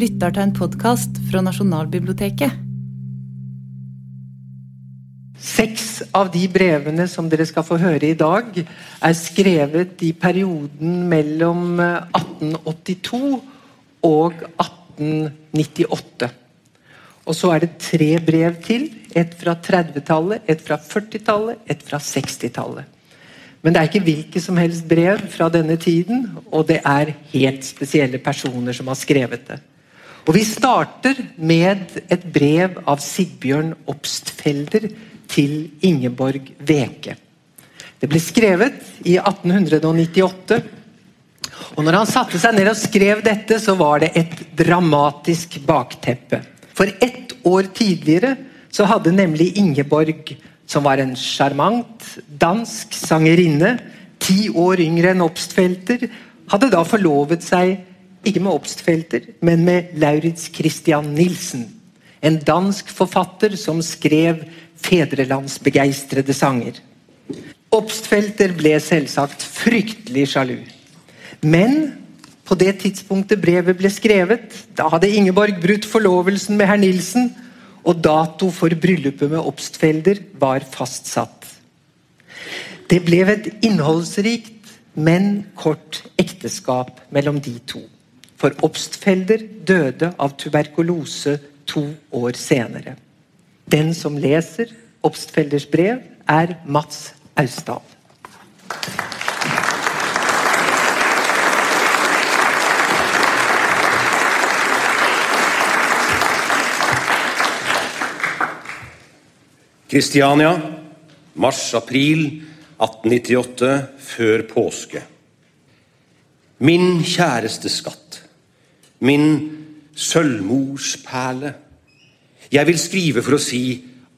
lytter til en podkast fra Nasjonalbiblioteket. Seks av de brevene som dere skal få høre i dag, er skrevet i perioden mellom 1882 og 1898. Og så er det tre brev til. Et fra 30-tallet, et fra 40-tallet, et fra 60-tallet. Men det er ikke hvilke som helst brev fra denne tiden, og det er helt spesielle personer som har skrevet det. Og Vi starter med et brev av Sigbjørn Obstfelder til Ingeborg Veke. Det ble skrevet i 1898. Og når han satte seg ned og skrev dette, så var det et dramatisk bakteppe. For ett år tidligere så hadde nemlig Ingeborg som var en sjarmant dansk sangerinne, ti år yngre enn Obstfelter, hadde da forlovet seg ikke med Obstfelter, men med Lauritz Christian Nilsen. En dansk forfatter som skrev fedrelandsbegeistrede sanger. Obstfelter ble selvsagt fryktelig sjalu. Men på det tidspunktet brevet ble skrevet, da hadde Ingeborg brutt forlovelsen med herr Nilsen og dato for bryllupet med Obstfelder var fastsatt. Det ble et innholdsrikt, men kort ekteskap mellom de to. For Obstfelder døde av tuberkulose to år senere. Den som leser Obstfelders brev, er Mats Austdal. Kristiania, mars-april 1898, før påske. Min kjæreste skatt, min sølvmorsperle. Jeg vil skrive for å si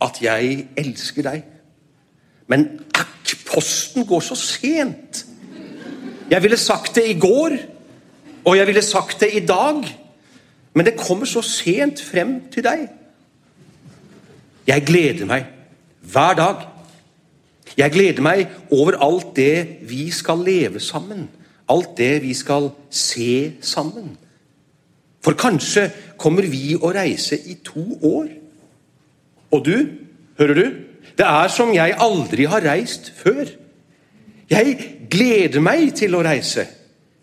at jeg elsker deg. Men akk, posten går så sent! Jeg ville sagt det i går, og jeg ville sagt det i dag, men det kommer så sent frem til deg. Jeg gleder meg hver dag. Jeg gleder meg over alt det vi skal leve sammen. Alt det vi skal se sammen. For kanskje kommer vi å reise i to år. Og du, hører du? Det er som jeg aldri har reist før. Jeg gleder meg til å reise.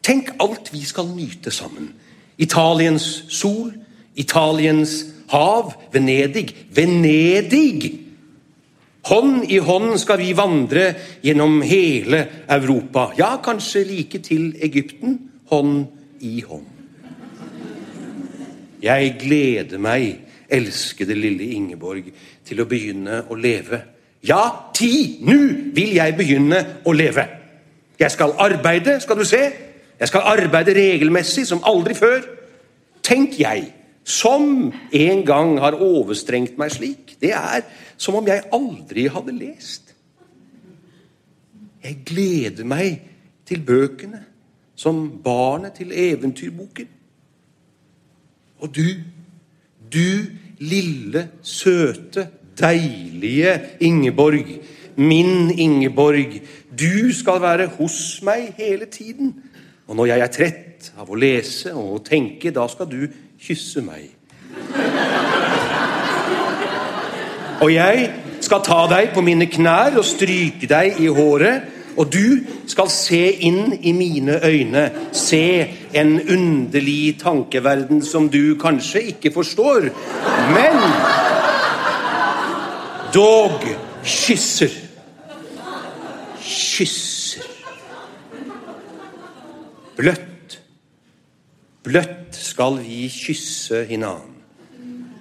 Tenk alt vi skal nyte sammen. Italiens sol, Italiens hav, Venedig. Venedig! Hånd i hånd skal vi vandre gjennom hele Europa. Ja, kanskje like til Egypten. Hånd i hånd. Jeg gleder meg, elskede lille Ingeborg, til å begynne å leve. Ja, ti! Nå vil jeg begynne å leve. Jeg skal arbeide, skal du se. Jeg skal arbeide regelmessig som aldri før. Tenk jeg, som en gang har overstrengt meg slik. Det er som om jeg aldri hadde lest. Jeg gleder meg til bøkene som barnet til eventyrboken. Og du, du lille, søte, deilige Ingeborg, min Ingeborg, du skal være hos meg hele tiden. Og når jeg er trett av å lese og tenke, da skal du kysse meg. Og jeg skal ta deg på mine knær og stryke deg i håret. Og du skal se inn i mine øyne, se en underlig tankeverden som du kanskje ikke forstår. Men dog kysser. Kysser. Bløtt, bløtt skal vi kysse hinanden.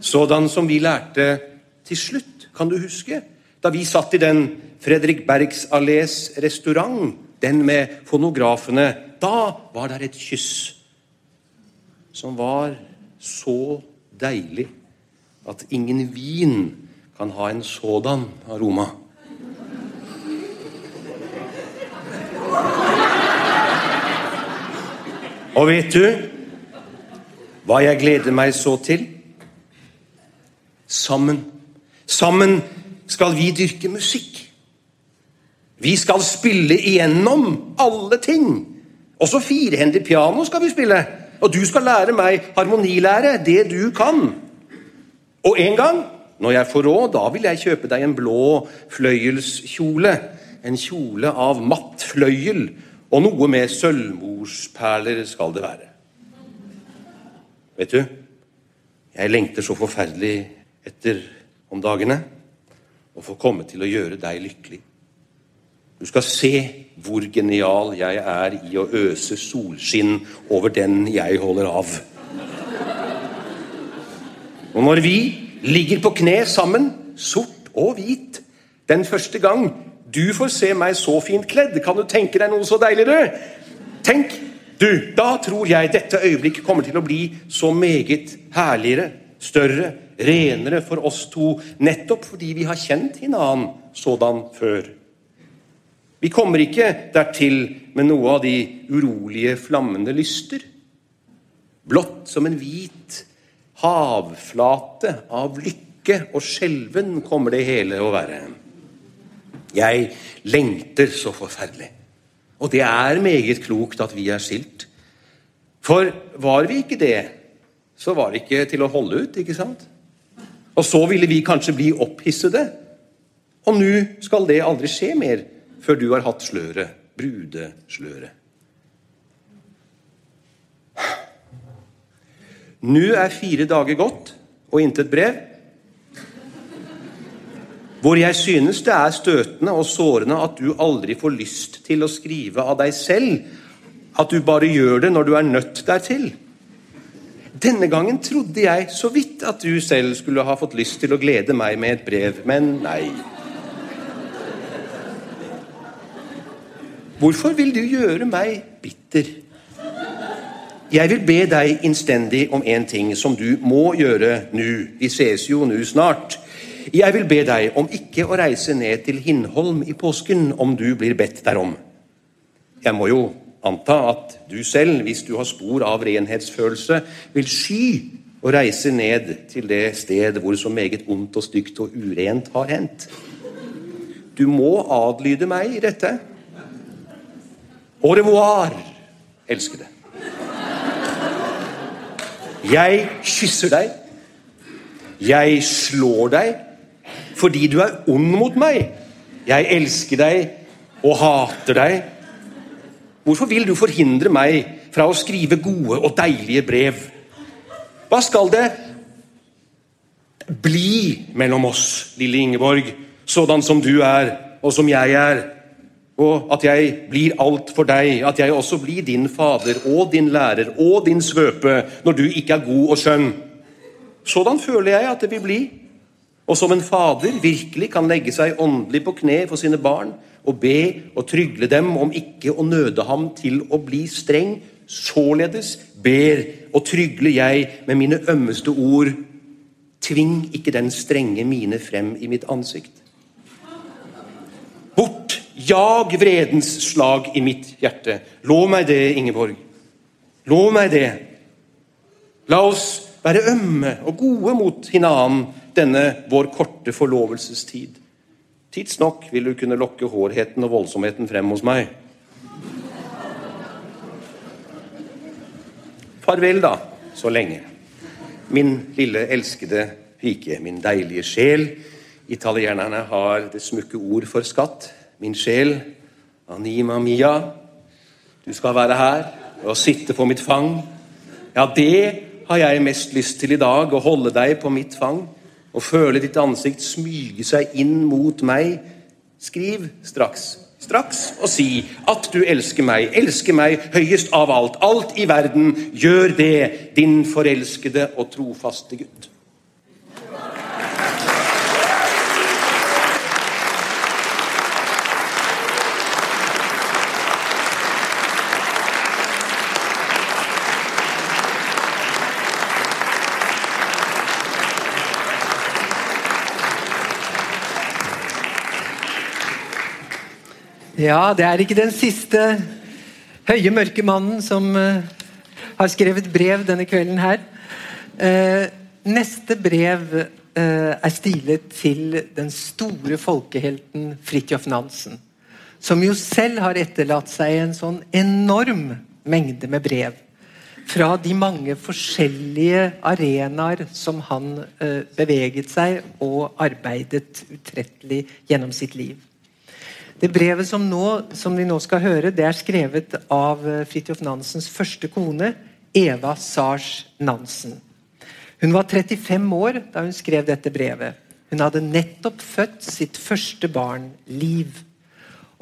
Sådan som vi lærte til slutt, kan du huske? Da vi satt i den Fredrik Bergs Allés restaurant, den med fonografene, da var der et kyss som var så deilig at ingen vin kan ha en sådan aroma. Og vet du hva jeg gleder meg så til? Sammen Sammen skal vi dyrke musikk. Vi skal spille igjennom alle ting. Også firehendig piano skal vi spille. Og du skal lære meg harmonilære, det du kan. Og en gang, når jeg får råd, da vil jeg kjøpe deg en blå fløyelskjole. En kjole av matt fløyel, og noe med sølvmorsperler skal det være. Vet du, jeg lengter så forferdelig etter om dagene å få komme til å gjøre deg lykkelig. Du skal se hvor genial jeg er i å øse solskinn over den jeg holder av. Og når vi ligger på kne sammen, sort og hvit, den første gang du får se meg så fint kledd, kan du tenke deg noe så deiligere? Tenk, du, da tror jeg dette øyeblikket kommer til å bli så meget herligere, større, renere for oss to, nettopp fordi vi har kjent hinanden sådan før. Vi kommer ikke dertil med noe av de urolige, flammende lyster. Blått som en hvit havflate av lykke og skjelven kommer det hele å være. Jeg lengter så forferdelig. Og det er meget klokt at vi er skilt. For var vi ikke det, så var det ikke til å holde ut, ikke sant? Og så ville vi kanskje bli opphissede. Og nå skal det aldri skje mer før du har hatt sløret, brudesløret. Nå er fire dager gått, og intet brev. Hvor jeg synes det er støtende og sårende at du aldri får lyst til å skrive av deg selv, at du bare gjør det når du er nødt dertil. Denne gangen trodde jeg så vidt at du selv skulle ha fått lyst til å glede meg med et brev, men nei. Hvorfor vil du gjøre meg bitter? Jeg vil be deg innstendig om en ting som du må gjøre nå. Vi ses jo nå snart. Jeg vil be deg om ikke å reise ned til Hindholm i påsken om du blir bedt derom. Jeg må jo anta at du selv, hvis du har spor av renhetsfølelse, vil sky å reise ned til det sted hvor så meget ondt og stygt og urent har hendt. Du må adlyde meg i dette. Au revoir, elskede. Jeg kysser deg. Jeg slår deg fordi du er ond mot meg. Jeg elsker deg og hater deg. Hvorfor vil du forhindre meg fra å skrive gode og deilige brev? Hva skal det bli mellom oss, lille Ingeborg, sådan som du er, og som jeg er? Og at jeg blir alt for deg, at jeg også blir din fader og din lærer og din svøpe når du ikke er god og skjønn. Sådan føler jeg at det vil bli og som en fader virkelig kan legge seg åndelig på kne for sine barn og be og trygle dem om ikke å nøde ham til å bli streng, således ber og trygler jeg med mine ømmeste ord, tving ikke den strenge mine frem i mitt ansikt. Bort, jag vredens slag i mitt hjerte. Lov meg det, Ingeborg. Lov meg det. La oss være ømme og gode mot hinanden denne vår korte forlovelsestid. Tidsnok vil du kunne lokke hårheten og voldsomheten frem hos meg. Farvel, da, så lenge. Min lille elskede pike, min deilige sjel. Italienerne har det smukke ord for skatt. Min sjel, anima mia. Du skal være her og sitte på mitt fang. Ja, det har jeg mest lyst til i dag, å holde deg på mitt fang og føle ditt ansikt smyge seg inn mot meg. Skriv straks, straks, og si at du elsker meg, elsker meg høyest av alt, alt i verden. Gjør det, din forelskede og trofaste gutt. Ja, det er ikke den siste høye, mørke mannen som uh, har skrevet brev denne kvelden her. Uh, neste brev uh, er stilet til den store folkehelten Fridtjof Nansen. Som jo selv har etterlatt seg en sånn enorm mengde med brev. fra de mange forskjellige arenaer som han beveget seg og arbeidet utrettelig gjennom sitt liv. Det brevet som, nå, som vi nå skal høre, det er skrevet av eh, Fridtjof Nansens første kone, Eva Sars Nansen. Hun var 35 år da hun skrev dette brevet. Hun hadde nettopp født sitt første barn, Liv.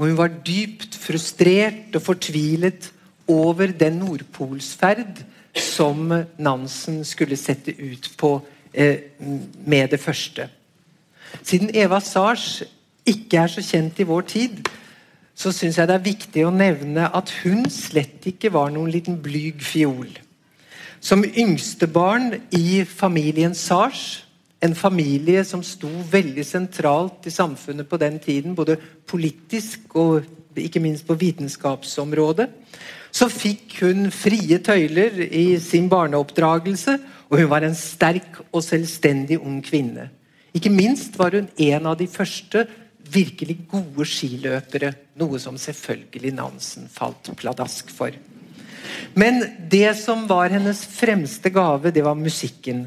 Og hun var dypt frustrert og fortvilet over den nordpolsferd som Nansen skulle sette ut på eh, med det første. Siden Eva Sars ikke er så kjent i vår tid, så syns jeg det er viktig å nevne at hun slett ikke var noen liten blyg fiol. Som yngstebarn i familien Sars en familie som sto veldig sentralt i samfunnet på den tiden, både politisk og ikke minst på vitenskapsområdet, så fikk hun frie tøyler i sin barneoppdragelse, og hun var en sterk og selvstendig ung kvinne. Ikke minst var hun en av de første virkelig gode skiløpere, noe som selvfølgelig Nansen falt pladask for. Men det som var hennes fremste gave, det var musikken.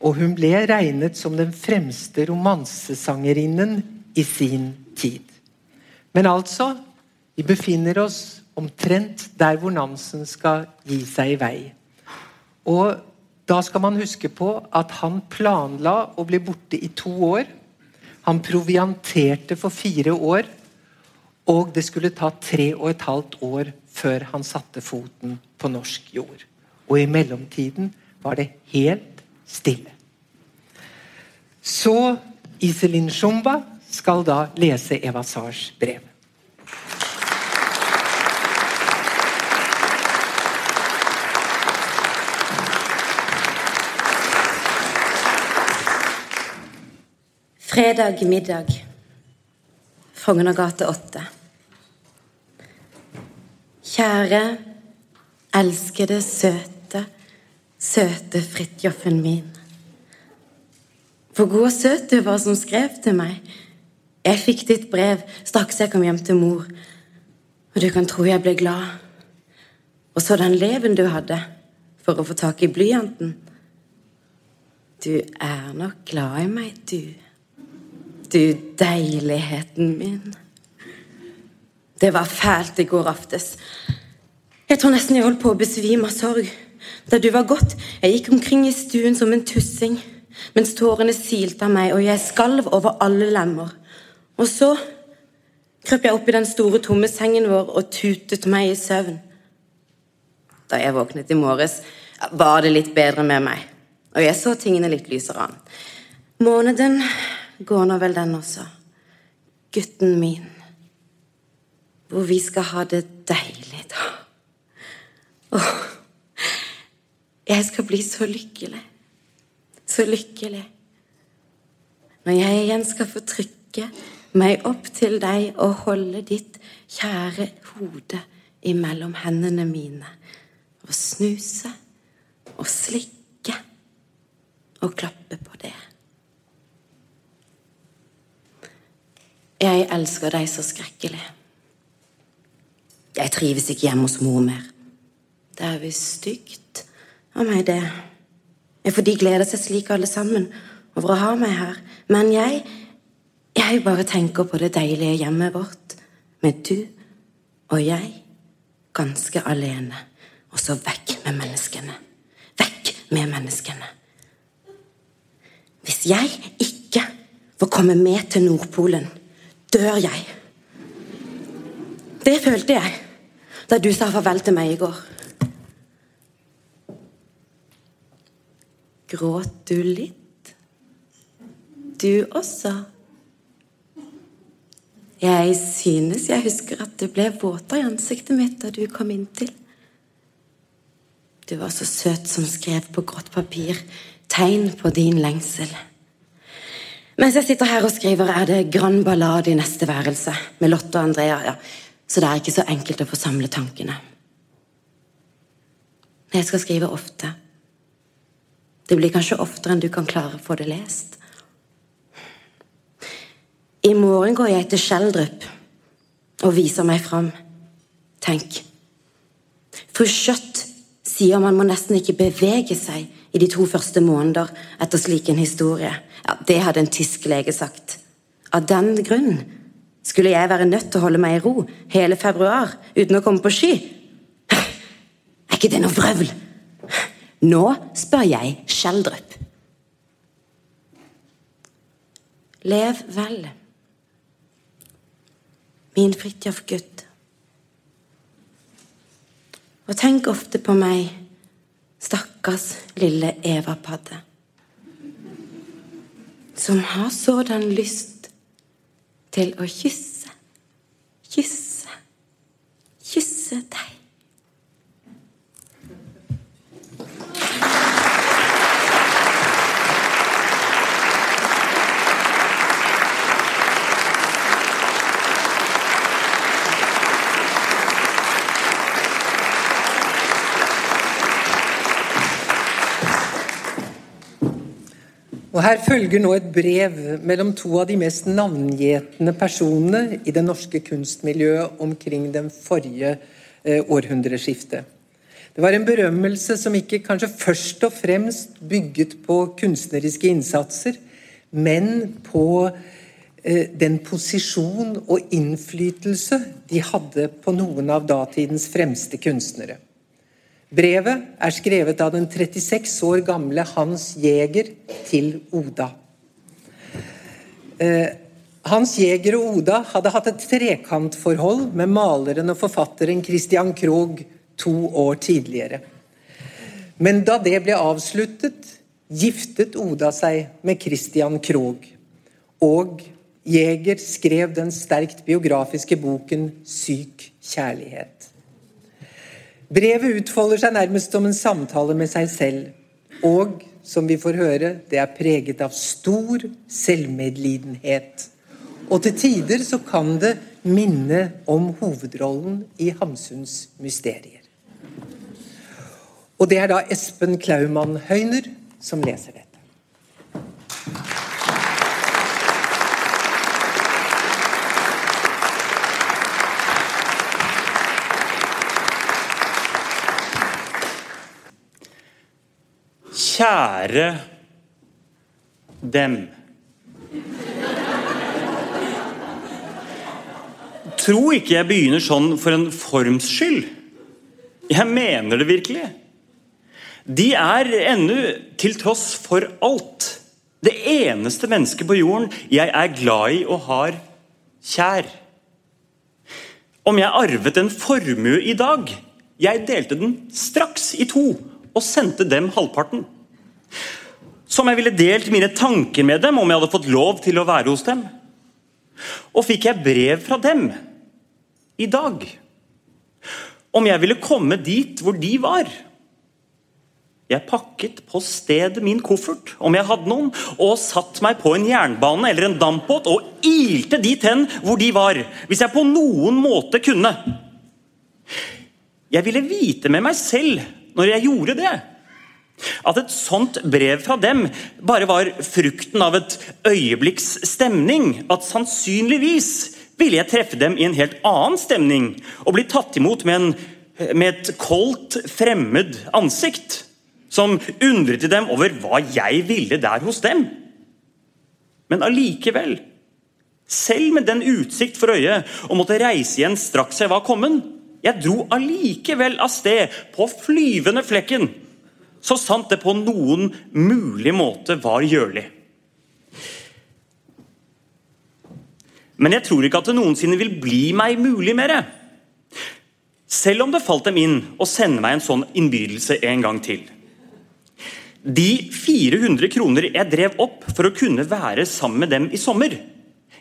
Og hun ble regnet som den fremste romansesangerinnen i sin tid. Men altså Vi befinner oss omtrent der hvor Nansen skal gi seg i vei. Og da skal man huske på at han planla å bli borte i to år. Han provianterte for fire år, og det skulle ta tre og et halvt år før han satte foten på norsk jord. Og i mellomtiden var det helt stille. Så Iselin Shumba skal da lese Eva Sars brev. Fredag middag. Frognergate 8. Kjære, elskede, søte søte Fridtjofen min. Hvor god og søt du var som skrev til meg. Jeg fikk ditt brev straks jeg kom hjem til mor, og du kan tro jeg ble glad. Og så den leven du hadde for å få tak i blyanten. Du er nok glad i meg, du. Du deiligheten min. Det var fælt i går aftes. Jeg tror nesten jeg holdt på å besvime av sorg. Da du var gått, jeg gikk omkring i stuen som en tussing, mens tårene silte av meg, og jeg skalv over alle lemmer. Og så krøp jeg opp i den store, tomme sengen vår og tutet meg i søvn. Da jeg våknet i morges, var det litt bedre med meg, og jeg så tingene litt lysere an. Måneden går nå vel, den også. Gutten min. Hvor vi skal ha det deilig, da. Åh. Jeg skal bli så lykkelig. Så lykkelig. Når jeg igjen skal få trykke meg opp til deg og holde ditt kjære hode imellom hendene mine og snuse og slikke og klappe på det. Jeg elsker deg så skrekkelig. Jeg trives ikke hjemme hos mor mer. Det er visst stygt av meg, det. For de gleder seg slik, alle sammen, over å ha meg her. Men jeg Jeg bare tenker på det deilige hjemmet vårt, med du og jeg, ganske alene. Og så vekk med menneskene. Vekk med menneskene. Hvis jeg ikke får komme med til Nordpolen, dør jeg. Det følte jeg da du sa farvel til meg i går. Gråt du litt? Du også? Jeg synes jeg husker at det ble våtere i ansiktet mitt da du kom inntil. Du var så søt som skrev på grått papir tegn på din lengsel. Mens jeg sitter her og skriver, er det Grand ballade i neste værelse med Lotte og Andrea, ja. så det er ikke så enkelt å få samle tankene. Jeg skal skrive ofte. Det blir kanskje oftere enn du kan klare å få det lest. I morgen går jeg til Skjeldrup og viser meg fram. Tenk. Fru Skjøtt sier man må nesten ikke bevege seg de to første måneder etter slik en historie. Ja, Det hadde en tysk lege sagt. Av den grunn skulle jeg være nødt til å holde meg i ro hele februar uten å komme på ski. Er ikke det noe vrøvl? Nå spør jeg Skjeldrup. Lev vel, min Fridtjof-gutt. Og tenk ofte på meg, stakkars lille Eva-padde, som har sådan lyst til å kysse, kysse, kysse deg. Og Her følger nå et brev mellom to av de mest navngjetende personene i det norske kunstmiljøet omkring den forrige eh, århundreskiftet. Det var en berømmelse som ikke kanskje først og fremst bygget på kunstneriske innsatser, men på eh, den posisjon og innflytelse de hadde på noen av datidens fremste kunstnere. Brevet er skrevet av den 36 år gamle Hans Jæger til Oda. Eh, Hans Jæger og Oda hadde hatt et trekantforhold med maleren og forfatteren Christian Krogh to år tidligere. Men da det ble avsluttet, giftet Oda seg med Christian Krogh. Og Jæger skrev den sterkt biografiske boken 'Syk kjærlighet'. Brevet utfolder seg nærmest som en samtale med seg selv. Og, som vi får høre, det er preget av stor selvmedlidenhet. Og til tider så kan det minne om hovedrollen i Hamsuns mysterier. Og det er da Espen Klaumann Høyner som leser dette. Kjære dem. Tro ikke jeg begynner sånn for en forms skyld. Jeg mener det virkelig. De er ennå, til tross for alt, det eneste mennesket på jorden jeg er glad i og har kjær. Om jeg arvet en formue i dag Jeg delte den straks i to og sendte dem halvparten. Som jeg ville delt mine tanker med dem om jeg hadde fått lov til å være hos dem. Og fikk jeg brev fra dem i dag om jeg ville komme dit hvor de var. Jeg pakket på stedet min koffert, om jeg hadde noen, og satt meg på en jernbane eller en dampbåt og ilte dit hen hvor de var, hvis jeg på noen måte kunne. Jeg ville vite med meg selv når jeg gjorde det. At et sånt brev fra dem bare var frukten av et øyeblikks stemning. At sannsynligvis ville jeg treffe dem i en helt annen stemning og bli tatt imot med, en, med et koldt, fremmed ansikt. Som undret til dem over hva jeg ville der hos dem. Men allikevel, selv med den utsikt for øyet å måtte reise igjen straks jeg var kommet, jeg dro allikevel av sted på flyvende flekken, så sant det på noen mulig måte var gjørlig. Men jeg tror ikke at det noensinne vil bli meg mulig mer. Selv om det falt dem inn å sende meg en sånn innbydelse en gang til. De 400 kroner jeg drev opp for å kunne være sammen med dem i sommer.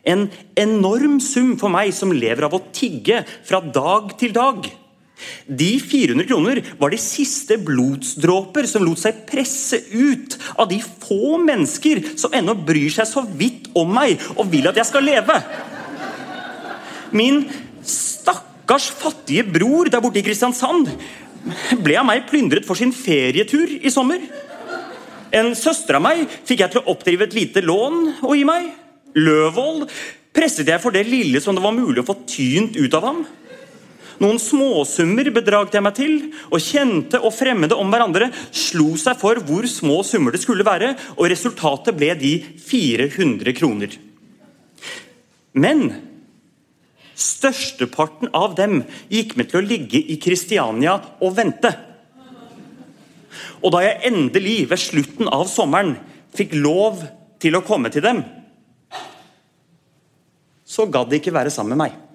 En enorm sum for meg som lever av å tigge fra dag til dag. De 400 kroner var de siste blodsdråper som lot seg presse ut av de få mennesker som ennå bryr seg så vidt om meg og vil at jeg skal leve. Min stakkars fattige bror der borte i Kristiansand ble av meg plyndret for sin ferietur i sommer. En søster av meg fikk jeg til å oppdrive et lite lån å gi meg. Løvold presset jeg for det lille som det var mulig å få tynt ut av ham. Noen småsummer bedragte jeg meg til, og kjente og fremmede om hverandre slo seg for hvor små summer det skulle være, og resultatet ble de 400 kroner. Men størsteparten av dem gikk med til å ligge i Kristiania og vente. Og da jeg endelig, ved slutten av sommeren, fikk lov til å komme til dem, så gadd de ikke være sammen med meg.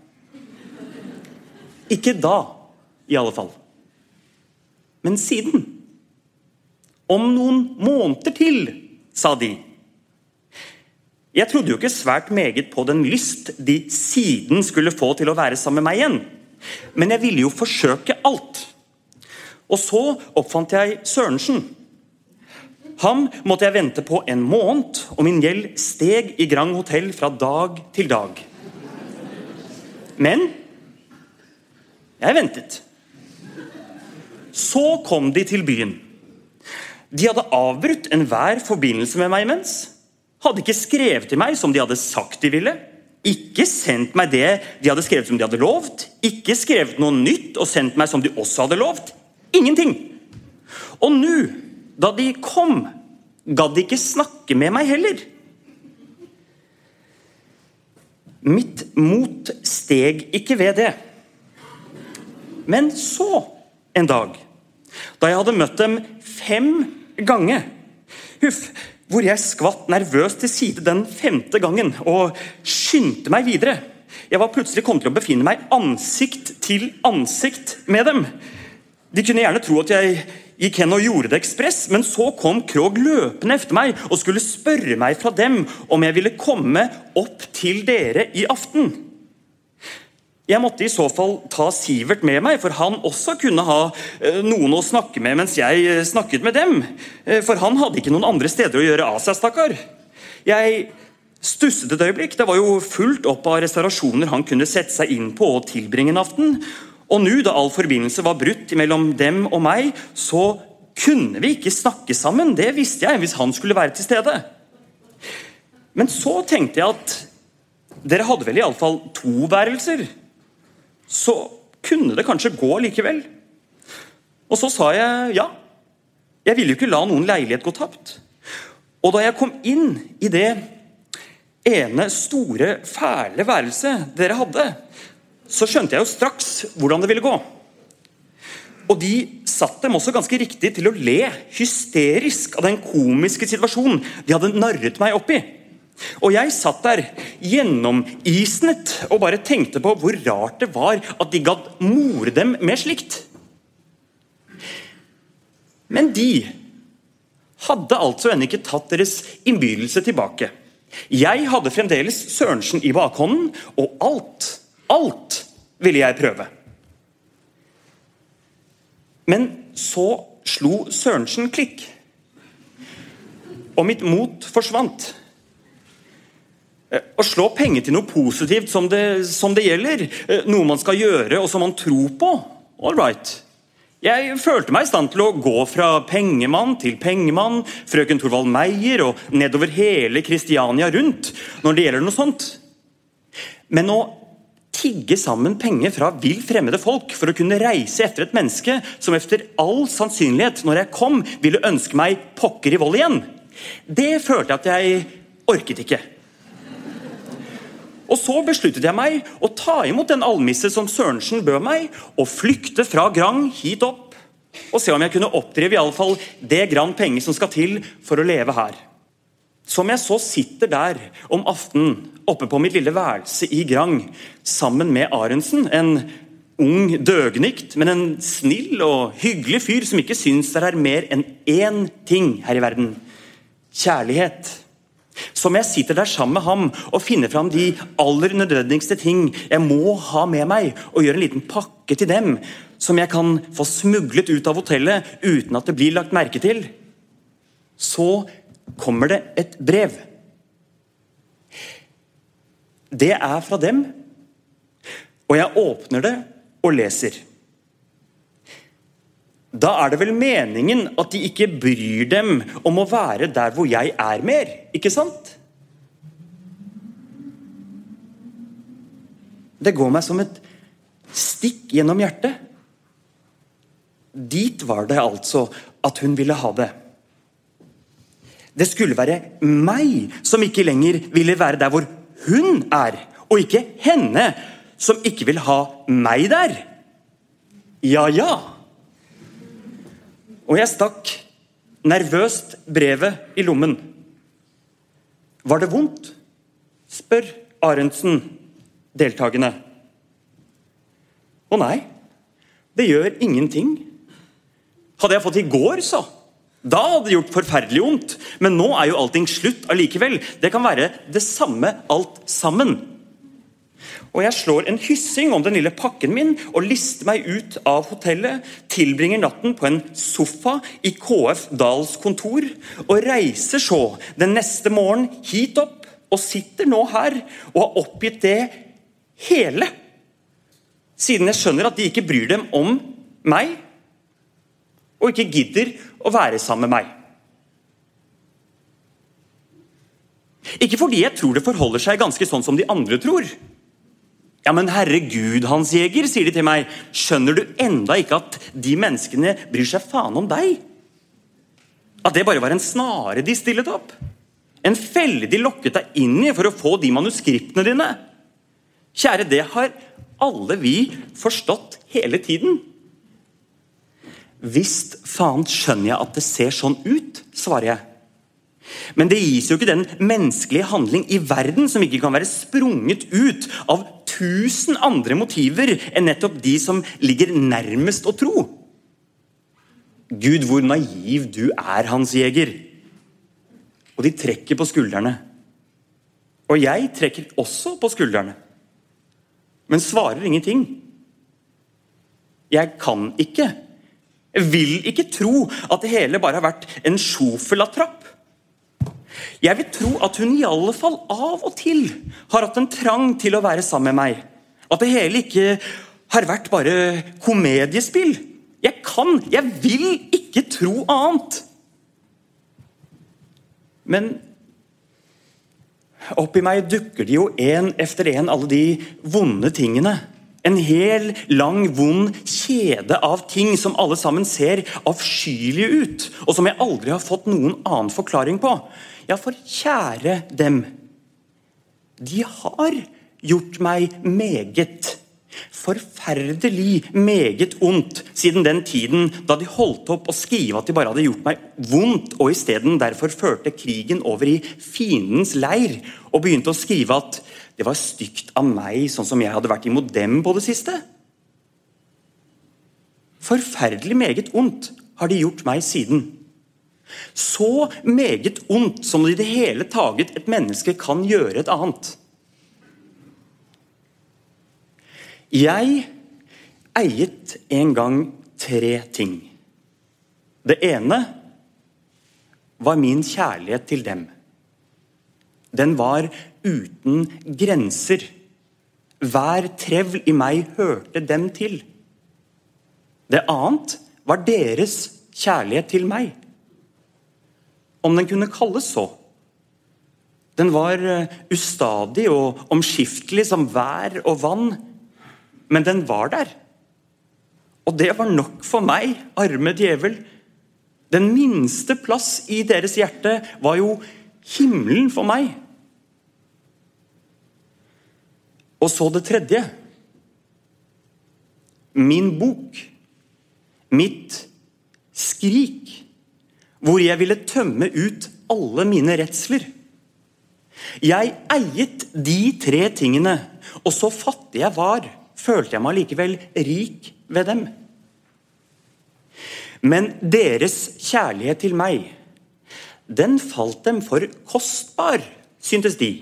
Ikke da, i alle fall. Men siden. Om noen måneder til, sa de. Jeg trodde jo ikke svært meget på den lyst de siden skulle få til å være sammen med meg igjen. Men jeg ville jo forsøke alt. Og så oppfant jeg Sørensen. Ham måtte jeg vente på en måned, og min gjeld steg i Grand Hotell fra dag til dag. Men jeg ventet. Så kom de til byen. De hadde avbrutt enhver forbindelse med meg imens. Hadde ikke skrevet til meg som de hadde sagt de ville. Ikke sendt meg det de hadde skrevet som de hadde lovt. Ikke skrevet noe nytt og sendt meg som de også hadde lovt. Ingenting. Og nå, da de kom, gadd de ikke snakke med meg heller. Mitt mot steg ikke ved det. Men så, en dag, da jeg hadde møtt dem fem ganger Huff, hvor jeg skvatt nervøst til side den femte gangen og skyndte meg videre. Jeg var plutselig kommet til å befinne meg ansikt til ansikt med dem. De kunne gjerne tro at jeg gikk hen og gjorde det ekspress, men så kom Krog løpende etter meg og skulle spørre meg fra dem om jeg ville komme opp til dere i aften. Jeg måtte i så fall ta Sivert med meg, for han også kunne ha eh, noen å snakke med mens jeg eh, snakket med dem. Eh, for han hadde ikke noen andre steder å gjøre av seg, stakkar. Jeg stusset et øyeblikk. Det var jo fullt opp av restaurasjoner han kunne sette seg inn på og tilbringe en aften. Og nå, da all forbindelse var brutt mellom dem og meg, så kunne vi ikke snakke sammen. Det visste jeg hvis han skulle være til stede. Men så tenkte jeg at dere hadde vel iallfall to værelser? Så kunne det kanskje gå likevel. Og så sa jeg ja. Jeg ville jo ikke la noen leilighet gå tapt. Og da jeg kom inn i det ene store, fæle værelset dere hadde, så skjønte jeg jo straks hvordan det ville gå. Og de satt dem også ganske riktig til å le hysterisk av den komiske situasjonen de hadde narret meg opp i. Og jeg satt der gjennomisnet og bare tenkte på hvor rart det var at de gadd more dem med slikt. Men de hadde altså ennå ikke tatt deres innbydelse tilbake. Jeg hadde fremdeles Sørensen i bakhånden, og alt, alt ville jeg prøve. Men så slo Sørensen klikk, og mitt mot forsvant. Eh, å slå penger til noe positivt som det, som det, gjelder, eh, noe man skal gjøre og som man tror på, all right. Jeg følte meg i stand til å gå fra pengemann til pengemann, frøken Thorvald Meyer og nedover hele Kristiania rundt når det gjelder noe sånt. Men å tigge sammen penger fra vill fremmede folk for å kunne reise etter et menneske som efter all sannsynlighet, når jeg kom, ville ønske meg pokker i vold igjen, det følte jeg at jeg orket ikke. Og så besluttet jeg meg å ta imot den almisse som Sørensen bød meg, og flykte fra Grang hit opp og se om jeg kunne oppdrive i alle fall det grann penger som skal til for å leve her. Som jeg så sitter der om aftenen oppe på mitt lille værelse i Grang sammen med Arendsen, en ung døgnikt, men en snill og hyggelig fyr som ikke syns det er mer enn én ting her i verden kjærlighet. Som jeg sitter der sammen med ham og finner fram de aller nødvendigste ting jeg må ha med meg, og gjør en liten pakke til dem, som jeg kan få smuglet ut av hotellet uten at det blir lagt merke til, så kommer det et brev. Det er fra dem, og jeg åpner det og leser. Da er det vel meningen at de ikke bryr dem om å være der hvor jeg er mer, ikke sant? Det går meg som et stikk gjennom hjertet. Dit var det altså at hun ville ha det. Det skulle være meg som ikke lenger ville være der hvor hun er, og ikke henne som ikke vil ha meg der. Ja, ja. Og jeg stakk nervøst brevet i lommen. Var det vondt? spør Arentsen deltakende. Å nei, det gjør ingenting. Hadde jeg fått i går, så da hadde det gjort forferdelig vondt. Men nå er jo allting slutt allikevel. Det kan være det samme alt sammen. Og jeg slår en hyssing om den lille pakken min og lister meg ut av hotellet. Tilbringer natten på en sofa i KF Dahls kontor og reiser så den neste morgen hit opp og sitter nå her og har oppgitt det hele. Siden jeg skjønner at de ikke bryr dem om meg, og ikke gidder å være sammen med meg. Ikke fordi jeg tror det forholder seg ganske sånn som de andre tror. Ja, men herregud, Hans jeger, sier de til meg, skjønner du enda ikke at de menneskene bryr seg faen om deg? At det bare var en snare de stillet opp? En felle de lokket deg inn i for å få de manuskriptene dine? Kjære, det har alle vi forstått hele tiden. Visst faen skjønner jeg at det ser sånn ut, svarer jeg. Men det gis jo ikke den menneskelige handling i verden som ikke kan være sprunget ut av tusen andre motiver enn nettopp de som ligger nærmest å tro. Gud, hvor naiv du er, Hans Jeger. Og de trekker på skuldrene. Og jeg trekker også på skuldrene, men svarer ingenting. Jeg kan ikke, jeg vil ikke tro at det hele bare har vært en sjofelatrapp. Jeg vil tro at hun i alle fall av og til har hatt en trang til å være sammen med meg. At det hele ikke har vært bare komediespill. Jeg kan, jeg vil ikke tro annet. Men oppi meg dukker det jo én efter én alle de vonde tingene. En hel, lang, vond kjede av ting som alle sammen ser avskyelige ut, og som jeg aldri har fått noen annen forklaring på. Ja, for kjære dem, de har gjort meg meget forferdelig meget ondt siden den tiden da de holdt opp å skrive at de bare hadde gjort meg vondt, og isteden derfor førte krigen over i fiendens leir og begynte å skrive at det var stygt av meg, sånn som jeg hadde vært imot dem på det siste. Forferdelig meget ondt har de gjort meg siden. Så meget ondt som det i det hele taget et menneske kan gjøre et annet. Jeg eiet en gang tre ting. Det ene var min kjærlighet til dem. Den var uten grenser. Hver trevl i meg hørte dem til. Det annet var deres kjærlighet til meg. Om den kunne kalles så. Den var eh, ustadig og omskiftelig som vær og vann men den var der. Og det var nok for meg, arme djevel. Den minste plass i deres hjerte var jo himmelen for meg. Og så det tredje. Min bok. Mitt skrik. Hvor jeg ville tømme ut alle mine redsler. Jeg eiet de tre tingene, og så fattig jeg var følte jeg meg likevel rik ved dem. Men deres kjærlighet til meg, den falt dem for kostbar, syntes de.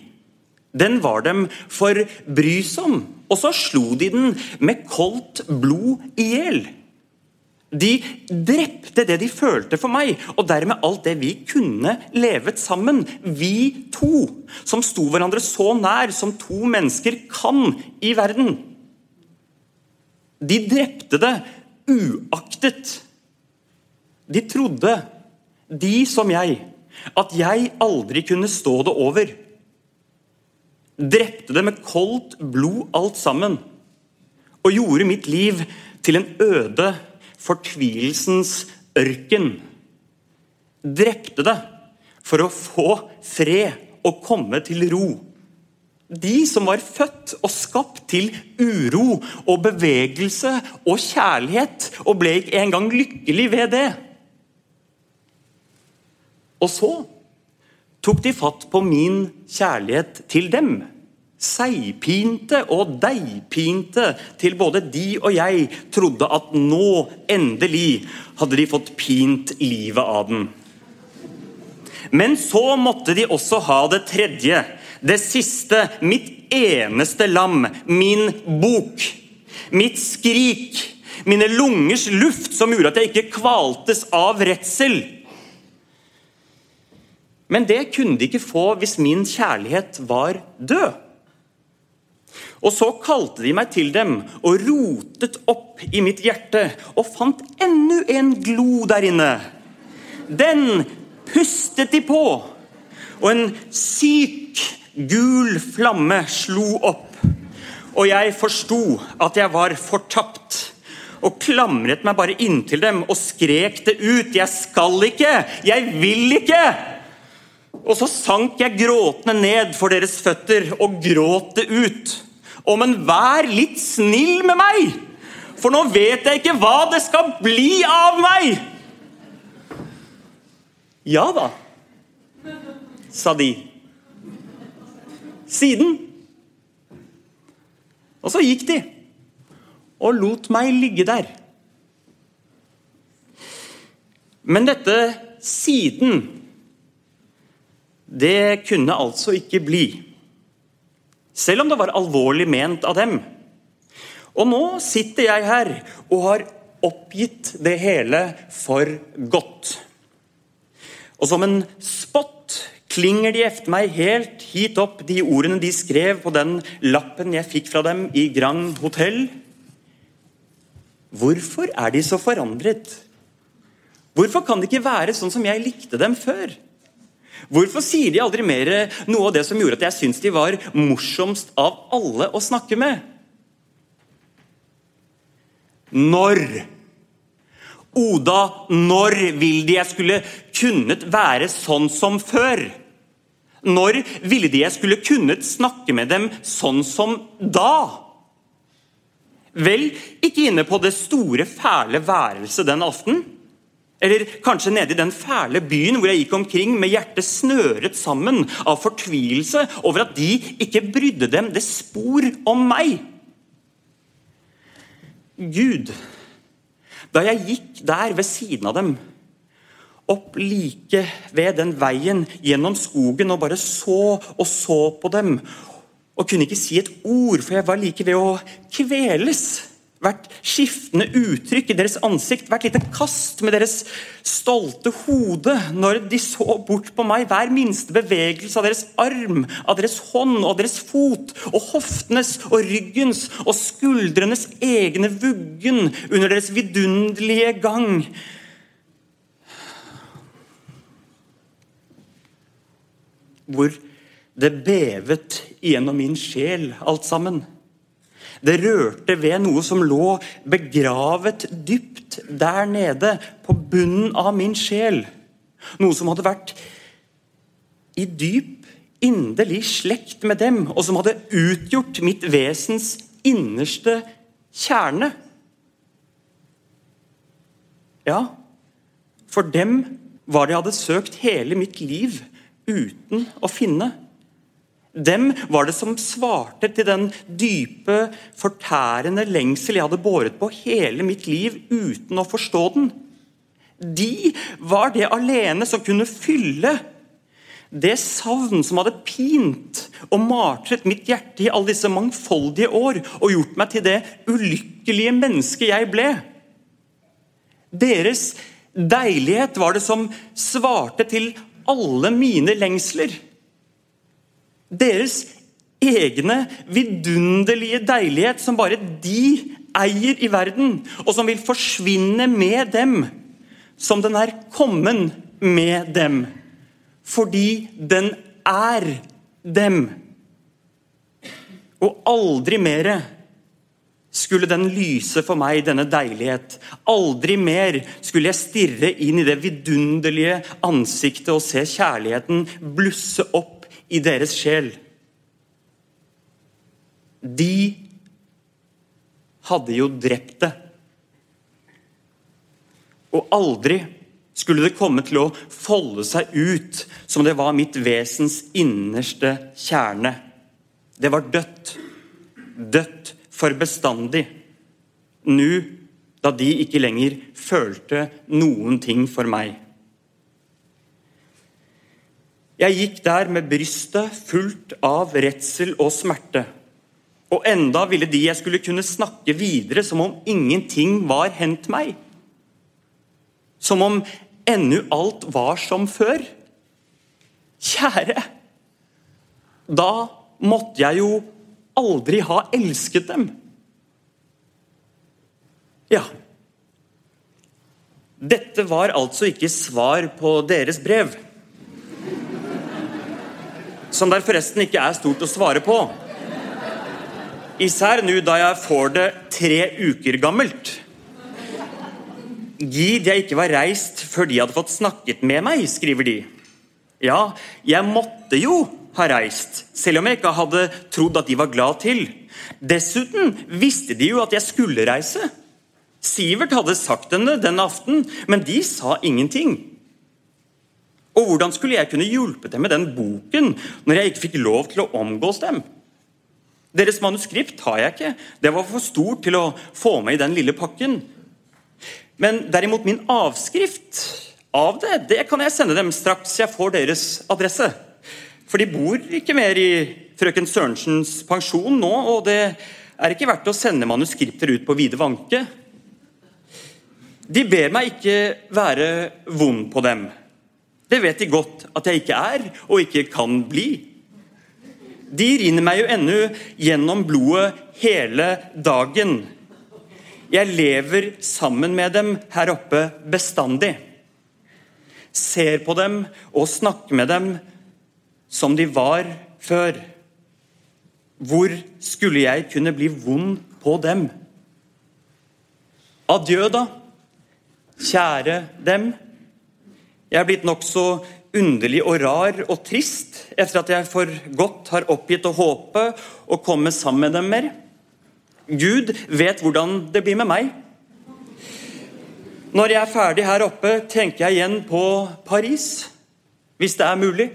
Den var dem for brysom, og så slo de den med koldt blod i hjel. De drepte det de følte for meg, og dermed alt det vi kunne levet sammen. Vi to, som sto hverandre så nær som to mennesker kan i verden. De drepte det uaktet. De trodde, de som jeg, at jeg aldri kunne stå det over. Drepte det med koldt blod alt sammen. og gjorde mitt liv til en øde fortvilelsens ørken. Drepte det for å få fred og komme til ro. De som var født og skapt til uro og bevegelse og kjærlighet, og ble ikke engang lykkelig ved det. Og så tok de fatt på min kjærlighet til dem. Seigpinte og deigpinte til både de og jeg trodde at nå, endelig, hadde de fått pint livet av den. Men så måtte de også ha det tredje, det siste, mitt eneste lam, min bok. Mitt skrik, mine lungers luft som gjorde at jeg ikke kvaltes av redsel. Men det kunne de ikke få hvis min kjærlighet var død. Og så kalte de meg til dem og rotet opp i mitt hjerte og fant enda en glo der inne. Den pustet de på, og en syk, gul flamme slo opp. Og jeg forsto at jeg var fortapt, og klamret meg bare inntil dem og skrek det ut. 'Jeg skal ikke! Jeg vil ikke!' Og så sank jeg gråtende ned for deres føtter og gråt det ut. Å, men vær litt snill med meg, for nå vet jeg ikke hva det skal bli av meg! Ja da, sa de. Siden. Og så gikk de og lot meg ligge der. Men dette siden, det kunne altså ikke bli. Selv om det var alvorlig ment av dem. Og nå sitter jeg her og har oppgitt det hele for godt. Og som en spott klinger de efter meg helt hit opp de ordene de skrev på den lappen jeg fikk fra dem i Grand Hotell. Hvorfor er de så forandret? Hvorfor kan de ikke være sånn som jeg likte dem før? Hvorfor sier de aldri mer noe av det som gjorde at jeg syntes de var morsomst av alle å snakke med? Når? Oda, når vil de jeg skulle kunnet være sånn som før? Når ville de jeg skulle kunnet snakke med dem sånn som da? Vel, ikke inne på det store, fæle værelset den aften. Eller kanskje nede i den fæle byen hvor jeg gikk omkring med hjertet snøret sammen av fortvilelse over at de ikke brydde dem det spor om meg. Gud, da jeg gikk der ved siden av dem, opp like ved den veien gjennom skogen og bare så og så på dem, og kunne ikke si et ord, for jeg var like ved å kveles hvert skiftende uttrykk i deres ansikt, hvert lite kast med deres stolte hode når de så bort på meg, hver minste bevegelse av deres arm, av deres hånd og deres fot, og hoftenes og ryggens og skuldrenes egne vuggen under deres vidunderlige gang. Hvor det bevet gjennom min sjel, alt sammen. Det rørte ved noe som lå begravet dypt der nede, på bunnen av min sjel. Noe som hadde vært i dyp, inderlig slekt med dem, og som hadde utgjort mitt vesens innerste kjerne. Ja, for dem var det jeg hadde søkt hele mitt liv uten å finne. Dem var det som svarte til den dype, fortærende lengsel jeg hadde båret på hele mitt liv uten å forstå den. De var det alene som kunne fylle det savn som hadde pint og martret mitt hjerte i alle disse mangfoldige år og gjort meg til det ulykkelige mennesket jeg ble. Deres deilighet var det som svarte til alle mine lengsler. Deres egne vidunderlige deilighet som bare de eier i verden, og som vil forsvinne med dem som den er kommet med dem. Fordi den er dem. Og aldri mere skulle den lyse for meg, denne deilighet. Aldri mer skulle jeg stirre inn i det vidunderlige ansiktet og se kjærligheten blusse opp i deres sjel. De hadde jo drept det. Og aldri skulle det komme til å folde seg ut som det var mitt vesens innerste kjerne. Det var dødt. Dødt for bestandig. Nå da de ikke lenger følte noen ting for meg. Jeg gikk der med brystet fullt av redsel og smerte. Og enda ville de jeg skulle kunne snakke videre som om ingenting var hendt meg. Som om ennu alt var som før. Kjære, da måtte jeg jo aldri ha elsket dem. Ja. Dette var altså ikke svar på deres brev. Som der forresten ikke er stort å svare på. Især nå da jeg får det tre uker gammelt. Gid jeg ikke var reist før de hadde fått snakket med meg, skriver de. Ja, jeg måtte jo ha reist, selv om jeg ikke hadde trodd at de var glad til. Dessuten visste de jo at jeg skulle reise. Sivert hadde sagt henne den aften, men de sa ingenting. Og hvordan skulle jeg kunne hjulpet dem med den boken når jeg ikke fikk lov til å omgås dem? Deres manuskript har jeg ikke, det var for stort til å få med i den lille pakken. Men derimot min avskrift av det, det kan jeg sende dem straks jeg får deres adresse. For de bor ikke mer i frøken Sørensens pensjon nå, og det er ikke verdt å sende manuskripter ut på vide vanke. De ber meg ikke være vond på dem. Det vet de godt at jeg ikke er, og ikke kan bli. De rinner meg jo ennå gjennom blodet hele dagen. Jeg lever sammen med dem her oppe bestandig. Ser på dem og snakker med dem som de var før. Hvor skulle jeg kunne bli vond på dem? Adjø, da, kjære dem. Jeg er blitt nokså underlig og rar og trist etter at jeg for godt har oppgitt å håpe å komme sammen med dem mer. Gud vet hvordan det blir med meg. Når jeg er ferdig her oppe, tenker jeg igjen på Paris, hvis det er mulig.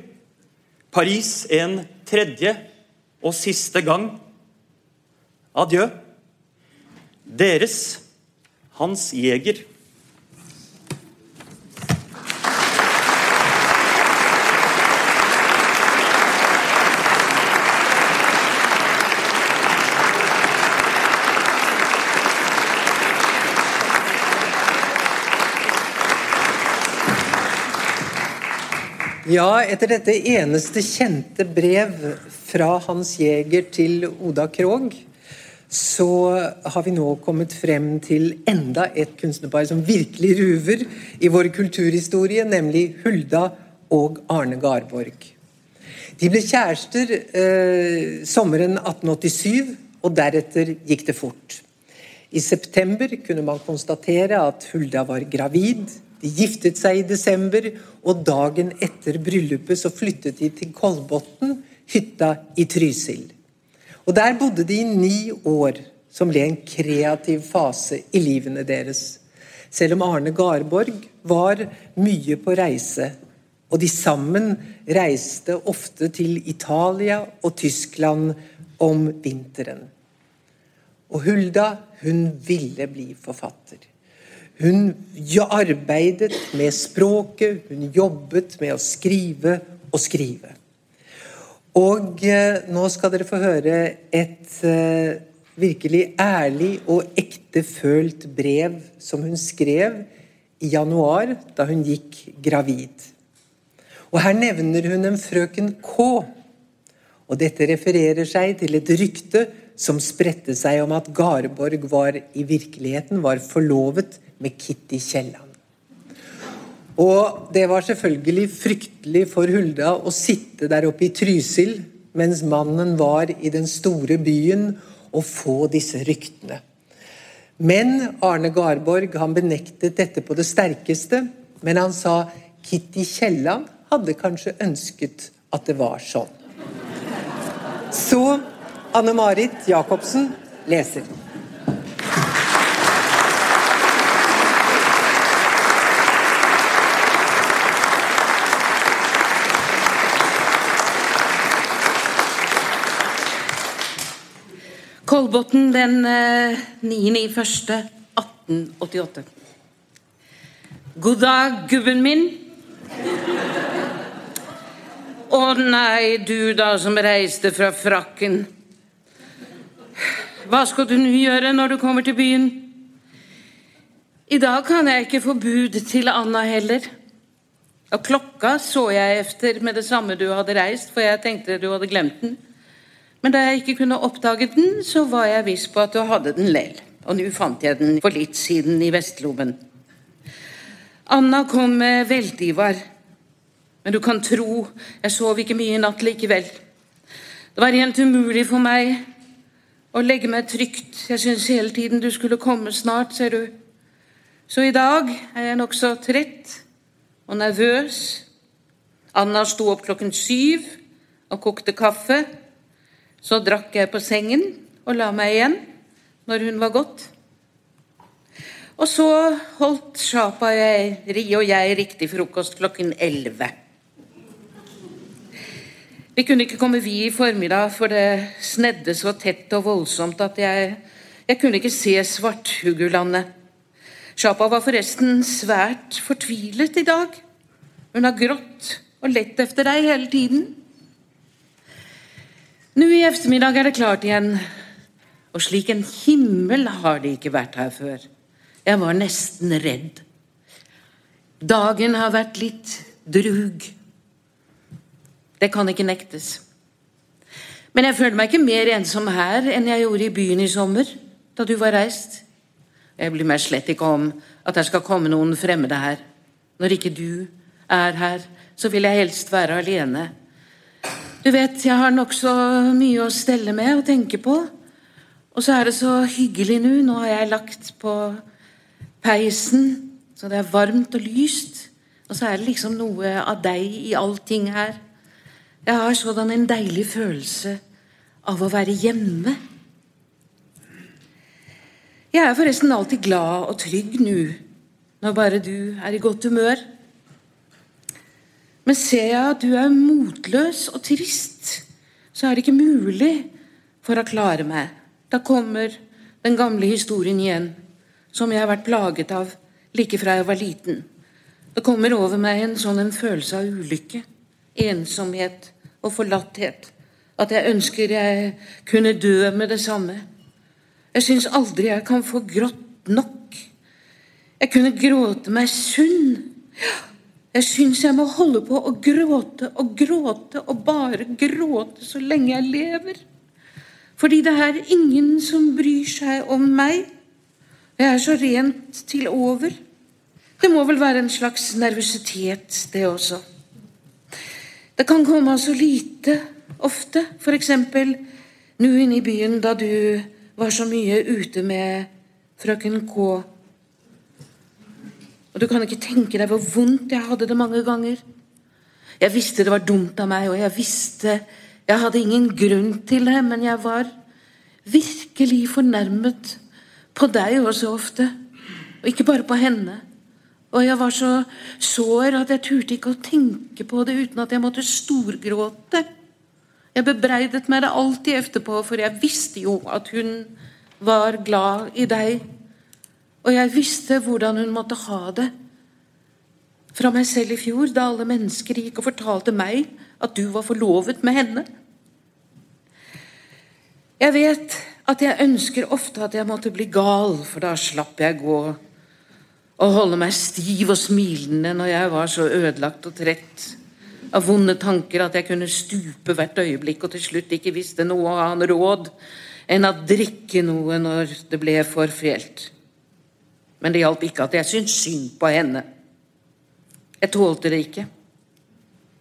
Paris en tredje og siste gang. Adjø. Deres Hans Jæger. Ja, etter dette eneste kjente brev fra Hans Jæger til Oda Krog, så har vi nå kommet frem til enda et kunstnerpar som virkelig ruver i vår kulturhistorie, nemlig Hulda og Arne Garborg. De ble kjærester eh, sommeren 1887, og deretter gikk det fort. I september kunne man konstatere at Hulda var gravid. De giftet seg i desember, og dagen etter bryllupet så flyttet de til Kolbotn, hytta i Trysil. Og Der bodde de i ni år, som ble en kreativ fase i livene deres. Selv om Arne Garborg var mye på reise, og de sammen reiste ofte til Italia og Tyskland om vinteren. Og Hulda, hun ville bli forfatter. Hun arbeidet med språket, hun jobbet med å skrive og skrive. Og eh, nå skal dere få høre et eh, virkelig ærlig og ektefølt brev som hun skrev i januar, da hun gikk gravid. Og Her nevner hun en frøken K. Og Dette refererer seg til et rykte som spredte seg om at Garborg var i virkeligheten var forlovet med Kitty Kielland. Og det var selvfølgelig fryktelig for Hulda å sitte der oppe i Trysil mens mannen var i den store byen og få disse ryktene. Men Arne Garborg han benektet dette på det sterkeste. Men han sa Kitty Kielland hadde kanskje ønsket at det var sånn. Så Anne Marit Jacobsen leser. Kolbotn den 9.1.1888. God dag, gubben min. Å nei, du da som reiste fra frakken. Hva skal du nå gjøre når du kommer til byen? I dag kan jeg ikke få bud til Anna heller. Og klokka så jeg efter med det samme du hadde reist, for jeg tenkte du hadde glemt den. Men da jeg ikke kunne oppdage den, så var jeg viss på at du hadde den lell. Og nå fant jeg den for litt siden i vestlommen. Anna kom med Veldivar. Men du kan tro, jeg sov ikke mye i natt likevel. Det var rent umulig for meg å legge meg trygt. Jeg syns hele tiden du skulle komme snart, ser du. Så i dag er jeg nokså trett og nervøs. Anna sto opp klokken syv og kokte kaffe. Så drakk jeg på sengen og la meg igjen når hun var gått. Og så holdt Sjapa og jeg riktig frokost klokken elleve. Vi kunne ikke komme vi i formiddag, for det snedde så tett og voldsomt at jeg, jeg kunne ikke se Svarthugulandet. Sjapa var forresten svært fortvilet i dag. Hun har grått og lett efter deg hele tiden. Nå i eftermiddag er det klart igjen, og slik en himmel har det ikke vært her før. Jeg var nesten redd. Dagen har vært litt drug. Det kan ikke nektes. Men jeg føler meg ikke mer ensom her enn jeg gjorde i byen i sommer, da du var reist. Jeg blir meg slett ikke om at det skal komme noen fremmede her. Når ikke du er her, så vil jeg helst være alene. Du vet, jeg har nokså mye å stelle med og tenke på. Og så er det så hyggelig nå. Nå har jeg lagt på peisen, så det er varmt og lyst. Og så er det liksom noe av deg i allting her. Jeg har sådan en deilig følelse av å være hjemme. Jeg er forresten alltid glad og trygg nå, når bare du er i godt humør. Men ser jeg at du er motløs og trist, så er det ikke mulig for å klare meg. Da kommer den gamle historien igjen, som jeg har vært plaget av like fra jeg var liten. Det kommer over meg en sånn en følelse av ulykke, ensomhet og forlatthet at jeg ønsker jeg kunne dø med det samme. Jeg syns aldri jeg kan få grått nok. Jeg kunne gråte meg sunn. Jeg syns jeg må holde på å gråte og gråte og bare gråte så lenge jeg lever. Fordi det er ingen som bryr seg om meg. Jeg er så rent til over. Det må vel være en slags nervøsitet, det også. Det kan komme så lite ofte. F.eks. nå inne i byen da du var så mye ute med frøken K. Og du kan ikke tenke deg hvor vondt jeg hadde det mange ganger. Jeg visste det var dumt av meg, og jeg visste jeg hadde ingen grunn til det, men jeg var virkelig fornærmet på deg også ofte, og ikke bare på henne. Og jeg var så sår at jeg turte ikke å tenke på det uten at jeg måtte storgråte. Jeg bebreidet meg det alltid etterpå, for jeg visste jo at hun var glad i deg. Og jeg visste hvordan hun måtte ha det. Fra meg selv i fjor, da alle mennesker gikk og fortalte meg at du var forlovet med henne. Jeg vet at jeg ønsker ofte at jeg måtte bli gal, for da slapp jeg gå og holde meg stiv og smilende når jeg var så ødelagt og trett av vonde tanker at jeg kunne stupe hvert øyeblikk og til slutt ikke visste noe annet råd enn å drikke noe når det ble for fælt. Men det hjalp ikke at jeg syntes synd på henne. Jeg tålte det ikke.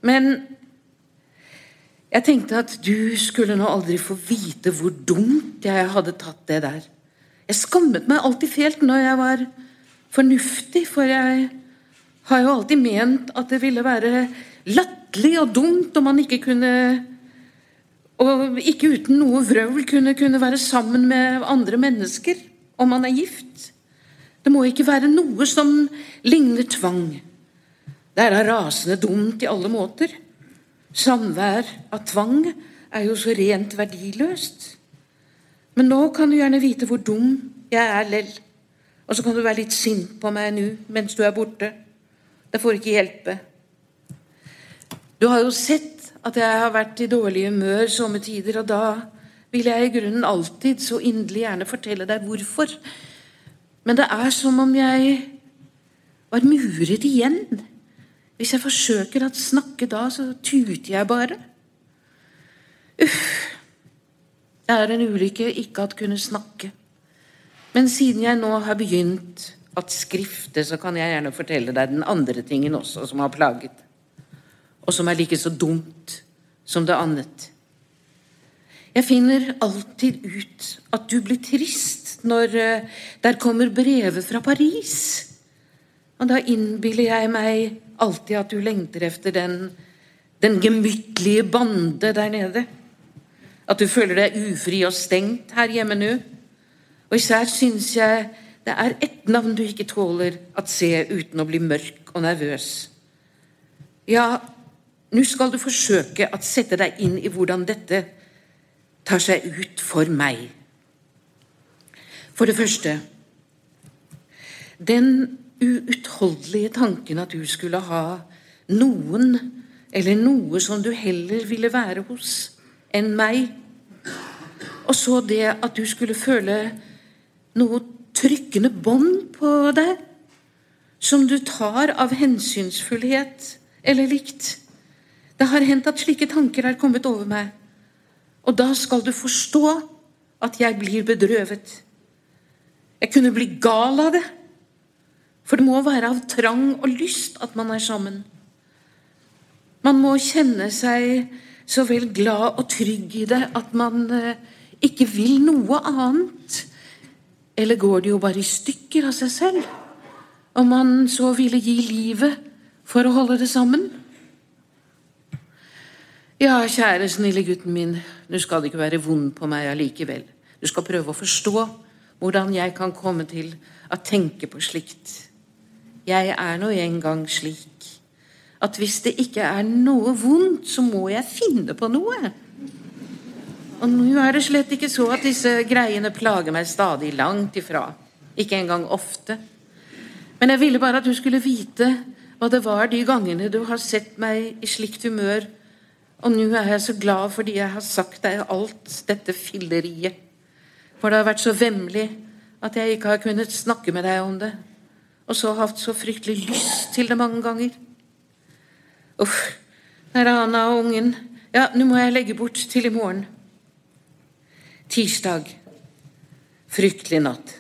Men Jeg tenkte at du skulle nå aldri få vite hvor dumt jeg hadde tatt det der. Jeg skammet meg alltid fælt når jeg var fornuftig, for jeg har jo alltid ment at det ville være latterlig og dumt om man ikke kunne Og ikke uten noe vrøvl kunne, kunne være sammen med andre mennesker om man er gift. Det må ikke være noe som ligner tvang. Det er da rasende dumt i alle måter. Samvær av tvang er jo så rent verdiløst. Men nå kan du gjerne vite hvor dum jeg er lell. Og så kan du være litt sint på meg nå mens du er borte. Det får ikke hjelpe. Du har jo sett at jeg har vært i dårlig humør somme tider, og da vil jeg i grunnen alltid så inderlig gjerne fortelle deg hvorfor. Men det er som om jeg var muret igjen. Hvis jeg forsøker å snakke da, så tuter jeg bare. Uff. Det er en ulykke ikke at kunne snakke. Men siden jeg nå har begynt at skrifte, så kan jeg gjerne fortelle deg den andre tingen også som har plaget, og som er like så dumt som det annet. Jeg finner alltid ut at du blir trist når uh, der kommer brevet fra Paris. Og da innbiller jeg meg alltid at du lengter efter den, den gemyttlige bande der nede. At du føler deg ufri og stengt her hjemme nå. Og især syns jeg det er ett navn du ikke tåler at se uten å bli mørk og nervøs. Ja, nå skal du forsøke å sette deg inn i hvordan dette tar seg ut for meg. For det første Den uutholdelige tanken at du skulle ha noen eller noe som du heller ville være hos enn meg. Og så det at du skulle føle noe trykkende bånd på deg som du tar av hensynsfullhet eller likt. Det har hendt at slike tanker er kommet over meg, og da skal du forstå at jeg blir bedrøvet. Jeg kunne bli gal av det, for det må være av trang og lyst at man er sammen. Man må kjenne seg så vel glad og trygg i det at man eh, ikke vil noe annet eller går det jo bare i stykker av seg selv? Om man så ville gi livet for å holde det sammen? Ja, kjære, snille gutten min, du skal ikke være vond på meg allikevel. Du skal prøve å forstå hvordan jeg kan komme til å tenke på slikt. Jeg er nå engang slik at hvis det ikke er noe vondt, så må jeg finne på noe. Og nå er det slett ikke så at disse greiene plager meg stadig langt ifra. Ikke engang ofte. Men jeg ville bare at du skulle vite hva det var de gangene du har sett meg i slikt humør. Og nå er jeg så glad fordi jeg har sagt deg alt dette filleriet. For det har vært så vemmelig at jeg ikke har kunnet snakke med deg om det. Og så hatt så fryktelig lyst til det mange ganger. Uff, der er Anna og ungen. Ja, nå må jeg legge bort til i morgen. Tirsdag. Fryktelig natt.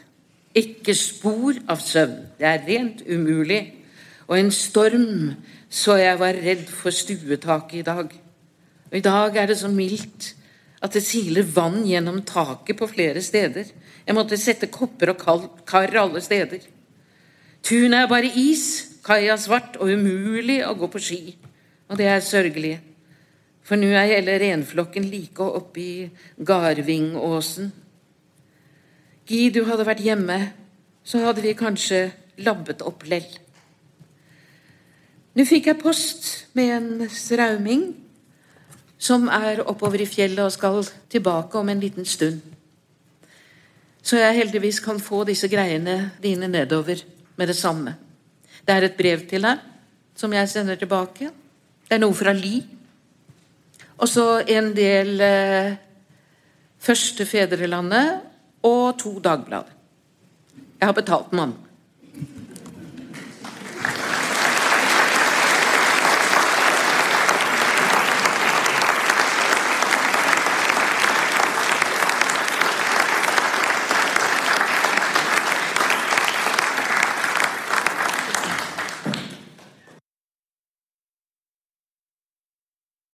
Ikke spor av søvn. Det er rent umulig. Og en storm så jeg var redd for stuetaket i dag. Og i dag er det så mildt at det siler vann gjennom taket på flere steder. Jeg måtte sette kopper og kar alle steder. Tunet er bare is, kaia svart og umulig å gå på ski. Og det er sørgelig. For nå er hele renflokken like oppe i Garvingåsen. Gi du hadde vært hjemme, så hadde vi kanskje labbet opp lell. Nå fikk jeg post med en strauming som er oppover i fjellet og skal tilbake om en liten stund. Så jeg heldigvis kan få disse greiene dine nedover med det samme. Det er et brev til deg som jeg sender tilbake. Det er noe fra Li. Og så en del eh, Første Fedrelandet og to Dagblad. Jeg har betalt mamma.